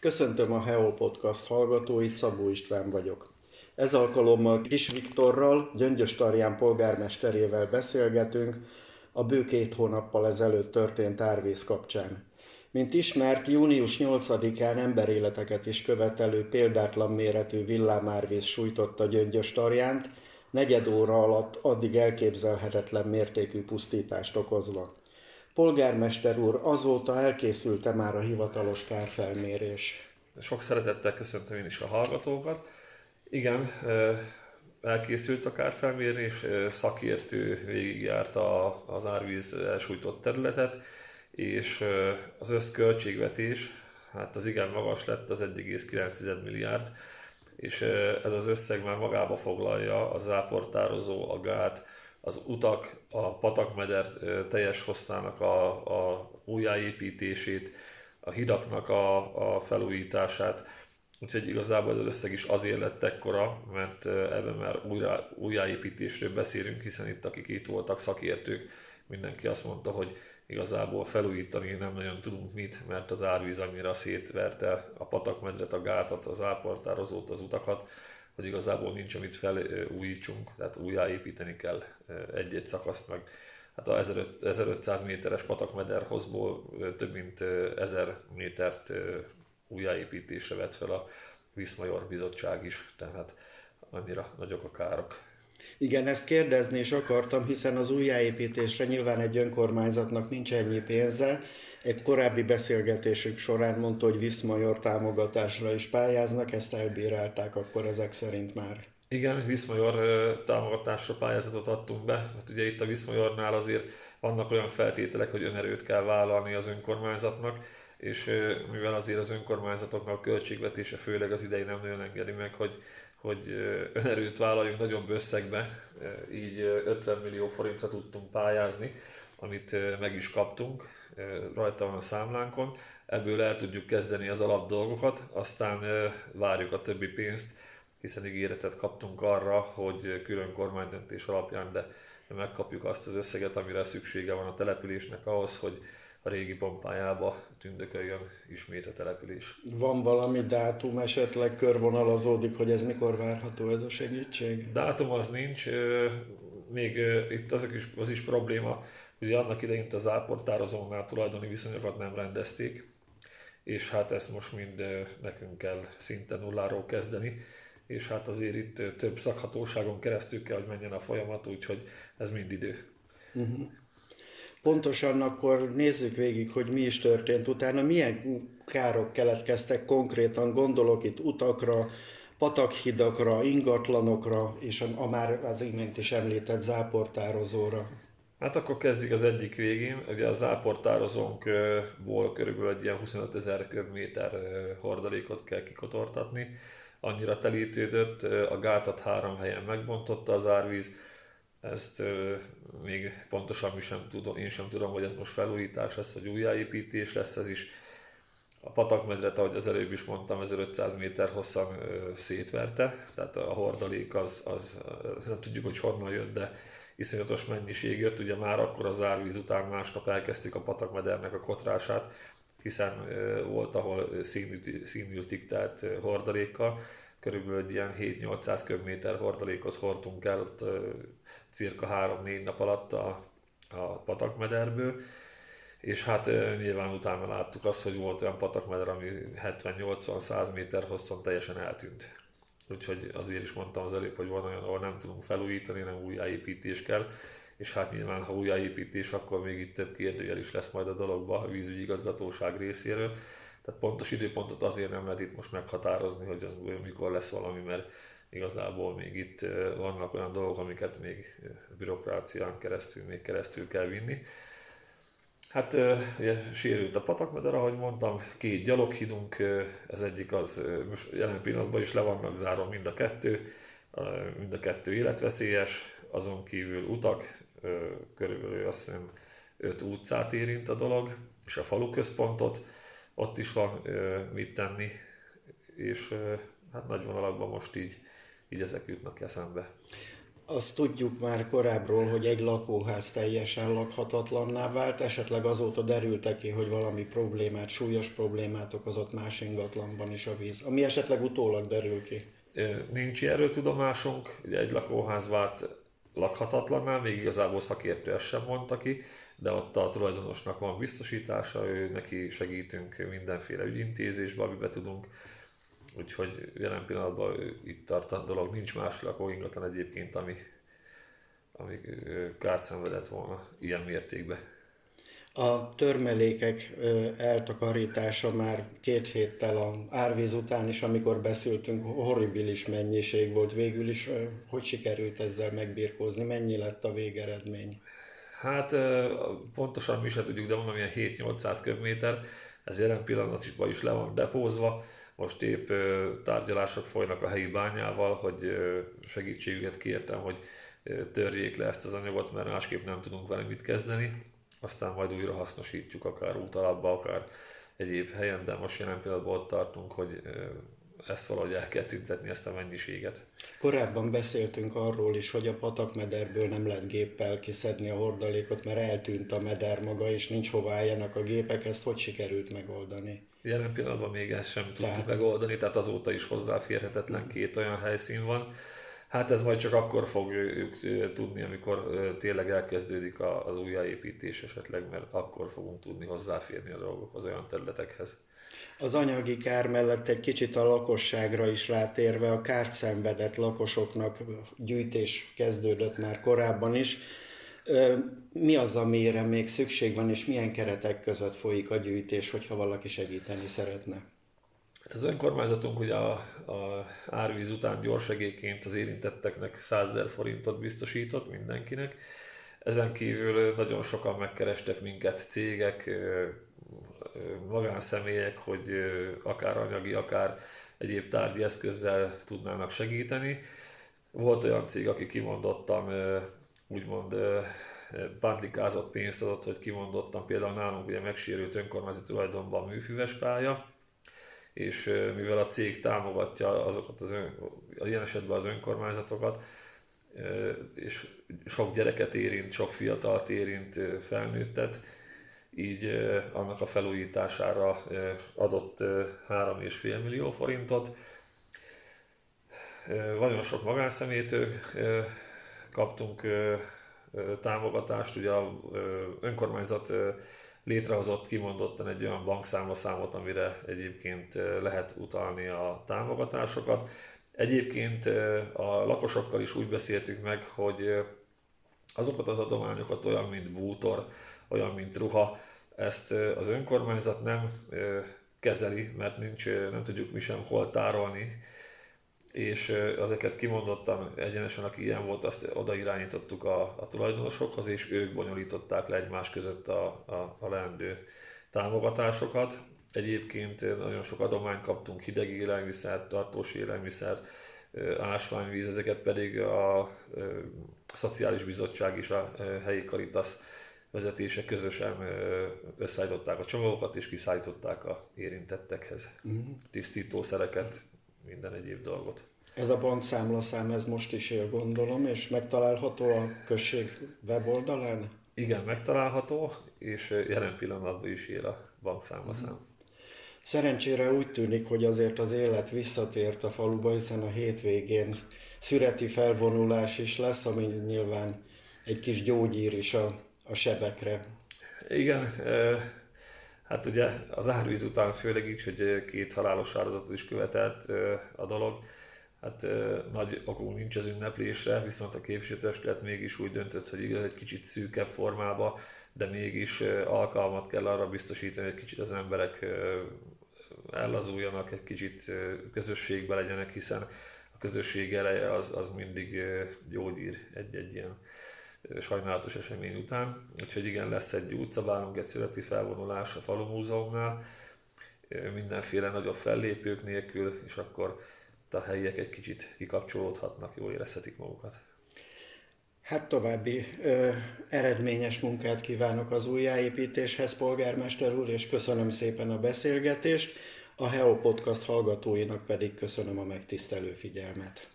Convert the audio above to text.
Köszöntöm a Heo Podcast hallgatóit, Szabó István vagyok. Ez alkalommal Kis Viktorral, Gyöngyös Tarján polgármesterével beszélgetünk a bő két hónappal ezelőtt történt árvíz kapcsán. Mint ismert, június 8-án emberéleteket is követelő példátlan méretű villámárvíz sújtotta Gyöngyös Tarjánt, negyed óra alatt addig elképzelhetetlen mértékű pusztítást okozva. Polgármester úr, azóta elkészülte már a hivatalos kárfelmérés. Sok szeretettel köszöntöm én is a hallgatókat. Igen, elkészült a kárfelmérés, szakértő végigjárta az árvíz elsújtott területet, és az összköltségvetés, hát az igen magas lett, az 1,9 milliárd, és ez az összeg már magába foglalja a záportározó, a gát, az utak, a patakmeder teljes hosszának a, a újjáépítését, a hidaknak a, a felújítását, úgyhogy igazából ez az összeg is azért lett ekkora, mert ebben már újra, újjáépítésről beszélünk, hiszen itt akik itt voltak szakértők, mindenki azt mondta, hogy igazából felújítani nem nagyon tudunk mit, mert az árvíz annyira szétverte a patakmedret, a gátat, az áportározót, az utakat, hogy igazából nincs, amit felújítsunk, tehát újjáépíteni kell egy-egy szakaszt meg. Hát a 1500 méteres patakmederhozból több mint 1000 métert újjáépítésre vett fel a Viszmajor Bizottság is, tehát annyira nagyok a károk. Igen, ezt kérdezni is akartam, hiszen az újjáépítésre nyilván egy önkormányzatnak nincs ennyi pénze. Egy korábbi beszélgetésük során mondta, hogy Viszmajor támogatásra is pályáznak, ezt elbírálták akkor ezek szerint már. Igen, Viszmajor támogatásra pályázatot adtunk be. Hát ugye itt a Viszmajornál azért vannak olyan feltételek, hogy önerőt kell vállalni az önkormányzatnak, és mivel azért az önkormányzatoknak a költségvetése főleg az idei nem nagyon engedi meg, hogy hogy önerőt vállaljunk nagyobb összegbe, így 50 millió forintra tudtunk pályázni, amit meg is kaptunk, rajta van a számlánkon, ebből el tudjuk kezdeni az alap dolgokat, aztán várjuk a többi pénzt, hiszen ígéretet kaptunk arra, hogy külön kormánydöntés alapján, de megkapjuk azt az összeget, amire szüksége van a településnek ahhoz, hogy a régi pompájába tündököljön ismét a település. Van valami dátum esetleg körvonalazódik, hogy ez mikor várható ez a segítség? Dátum az nincs, még itt azok is, az is probléma, hogy annak idején az áportározónál tulajdoni viszonyokat nem rendezték, és hát ezt most mind nekünk kell szinte nulláról kezdeni, és hát azért itt több szakhatóságon keresztül kell, hogy menjen a folyamat, úgyhogy ez mind idő. Uh-huh. Pontosan akkor nézzük végig, hogy mi is történt utána, milyen károk keletkeztek konkrétan, gondolok itt utakra, patakhidakra, ingatlanokra, és a, a már az imént is említett záportározóra. Hát akkor kezdjük az egyik végén. Ugye a záportározónkból körülbelül egy ilyen 25 ezer köbméter hordalékot kell kikotortatni. Annyira telítődött, a gátat három helyen megbontotta az árvíz, ezt még pontosan mi sem tudom, én sem tudom, hogy ez most felújítás lesz, vagy újjáépítés lesz ez is. A patakmedret, ahogy az előbb is mondtam, 1500 méter hosszan szétverte, tehát a hordalék az, az, az, nem tudjuk, hogy honnan jött, de iszonyatos mennyiség jött. Ugye már akkor az árvíz után másnap elkezdtük a patakmedernek a kotrását, hiszen volt, ahol színültik, tehát hordalékkal, körülbelül ilyen 7-800 köbméter hordalékot hordtunk el ott cirka 3-4 nap alatt a, a patakmederből, és hát nyilván utána láttuk azt, hogy volt olyan patakmeder, ami 70-80-100 méter hosszon teljesen eltűnt. Úgyhogy azért is mondtam az előbb, hogy van olyan, ahol nem tudunk felújítani, nem újjáépítés kell, és hát nyilván, ha újjáépítés, akkor még itt több kérdőjel is lesz majd a dologba a vízügyi igazgatóság részéről. Tehát pontos időpontot azért nem lehet itt most meghatározni, hogy mikor lesz valami, mert igazából még itt vannak olyan dolgok, amiket még bürokrácián keresztül még keresztül kell vinni. Hát ugye sérült a patakmeder, ahogy mondtam, két gyaloghidunk, ez egyik az most jelen pillanatban is le vannak zárva mind a kettő, mind a kettő életveszélyes, azon kívül utak, körülbelül azt hiszem 5 utcát érint a dolog, és a falu központot, ott is van mit tenni, és hát nagy vonalakban most így így ezek jutnak eszembe. Azt tudjuk már korábbról, hogy egy lakóház teljesen lakhatatlanná vált, esetleg azóta derültek ki, hogy valami problémát, súlyos problémát okozott más ingatlanban is a víz, ami esetleg utólag derül ki. Nincs erről tudomásunk, egy lakóház vált lakhatatlanná, még igazából szakértő ezt sem mondta ki, de ott a tulajdonosnak van biztosítása, ő neki segítünk mindenféle ügyintézésbe, amiben tudunk, úgyhogy jelen pillanatban itt tart a dolog, nincs más lakóingatlan egyébként, ami, ami kárt szenvedett volna ilyen mértékben. A törmelékek eltakarítása már két héttel a árvíz után is, amikor beszéltünk, horribilis mennyiség volt. Végül is hogy sikerült ezzel megbírkózni? Mennyi lett a végeredmény? Hát pontosan mi se tudjuk, de mondom, ilyen 7-800 köbméter, ez jelen pillanatban is le van depózva. Most épp tárgyalások folynak a helyi bányával, hogy segítségüket kértem, hogy törjék le ezt az anyagot, mert másképp nem tudunk vele mit kezdeni. Aztán majd újra hasznosítjuk, akár útalapba, akár egyéb helyen, de most jelen pillanatban ott tartunk, hogy ezt valahogy el kell tüntetni, ezt a mennyiséget. Korábban beszéltünk arról is, hogy a patakmederből nem lehet géppel kiszedni a hordalékot, mert eltűnt a meder maga, és nincs hova álljanak a gépek. Ezt hogy sikerült megoldani? Jelen pillanatban még ezt sem tudtuk tehát... megoldani, tehát azóta is hozzáférhetetlen két olyan helyszín van. Hát ez majd csak akkor fogjuk tudni, amikor tényleg elkezdődik az újjáépítés esetleg, mert akkor fogunk tudni hozzáférni a dolgokhoz, olyan területekhez. Az anyagi kár mellett egy kicsit a lakosságra is rátérve, a kárt szenvedett lakosoknak gyűjtés kezdődött már korábban is. Mi az, amire még szükség van, és milyen keretek között folyik a gyűjtés, hogyha valaki segíteni szeretne? Hát az önkormányzatunk ugye a, a árvíz után gyorsegéként az érintetteknek 100 forintot biztosított mindenkinek. Ezen kívül nagyon sokan megkerestek minket, cégek, magánszemélyek, hogy akár anyagi, akár egyéb tárgyi eszközzel tudnának segíteni. Volt olyan cég, aki kimondottan úgymond pántlikázott pénzt adott, hogy kimondottan például nálunk ugye megsérült önkormányzati tulajdonban műfüves pálya, és mivel a cég támogatja azokat az ön, ilyen esetben az önkormányzatokat, és sok gyereket érint, sok fiatalt érint, felnőttet, így annak a felújítására adott 3,5 millió forintot. Nagyon sok magánszemétől kaptunk támogatást, ugye a önkormányzat létrehozott kimondottan egy olyan bankszámlaszámot, amire egyébként lehet utalni a támogatásokat. Egyébként a lakosokkal is úgy beszéltük meg, hogy azokat az adományokat olyan, mint bútor, olyan, mint ruha, ezt az önkormányzat nem kezeli, mert nincs, nem tudjuk mi sem hol tárolni, és ezeket kimondottan egyenesen, aki ilyen volt, azt oda irányítottuk a, a tulajdonosokhoz, és ők bonyolították le egymás között a, a, a leendő támogatásokat. Egyébként nagyon sok adományt kaptunk, hideg élelmiszer, tartós élelmiszer, ásványvíz, ezeket pedig a, a Szociális Bizottság és a helyi Caritas vezetése közösen összeállították a csomagokat és kiszállították a érintettekhez. Uh-huh. Tisztítószereket, minden egyéb dolgot. Ez a bankszámlaszám, ez most is él, gondolom, és megtalálható a község weboldalán? Igen, megtalálható, és jelen pillanatban is él a bankszámlaszám. Uh-huh. Szerencsére úgy tűnik, hogy azért az élet visszatért a faluba, hiszen a hétvégén szüreti felvonulás is lesz, ami nyilván egy kis gyógyír is a, a sebekre. Igen, hát ugye az árvíz után főleg így, hogy két halálos áldozatot is követett a dolog, hát nagy okunk nincs az ünneplésre, viszont a képviselőtestület mégis úgy döntött, hogy igaz, egy kicsit szűkebb formába, de mégis alkalmat kell arra biztosítani, hogy egy kicsit az emberek ellazuljanak, egy kicsit közösségbe legyenek, hiszen a közösség eleje az, az mindig gyógyír egy-egy ilyen sajnálatos esemény után. Úgyhogy igen, lesz egy utcabálunk, egy születi felvonulás a Falu mindenféle nagyobb fellépők nélkül, és akkor a helyiek egy kicsit kikapcsolódhatnak, jól érezhetik magukat. Hát további ö, eredményes munkát kívánok az újjáépítéshez, polgármester úr, és köszönöm szépen a beszélgetést. A Heo Podcast hallgatóinak pedig köszönöm a megtisztelő figyelmet.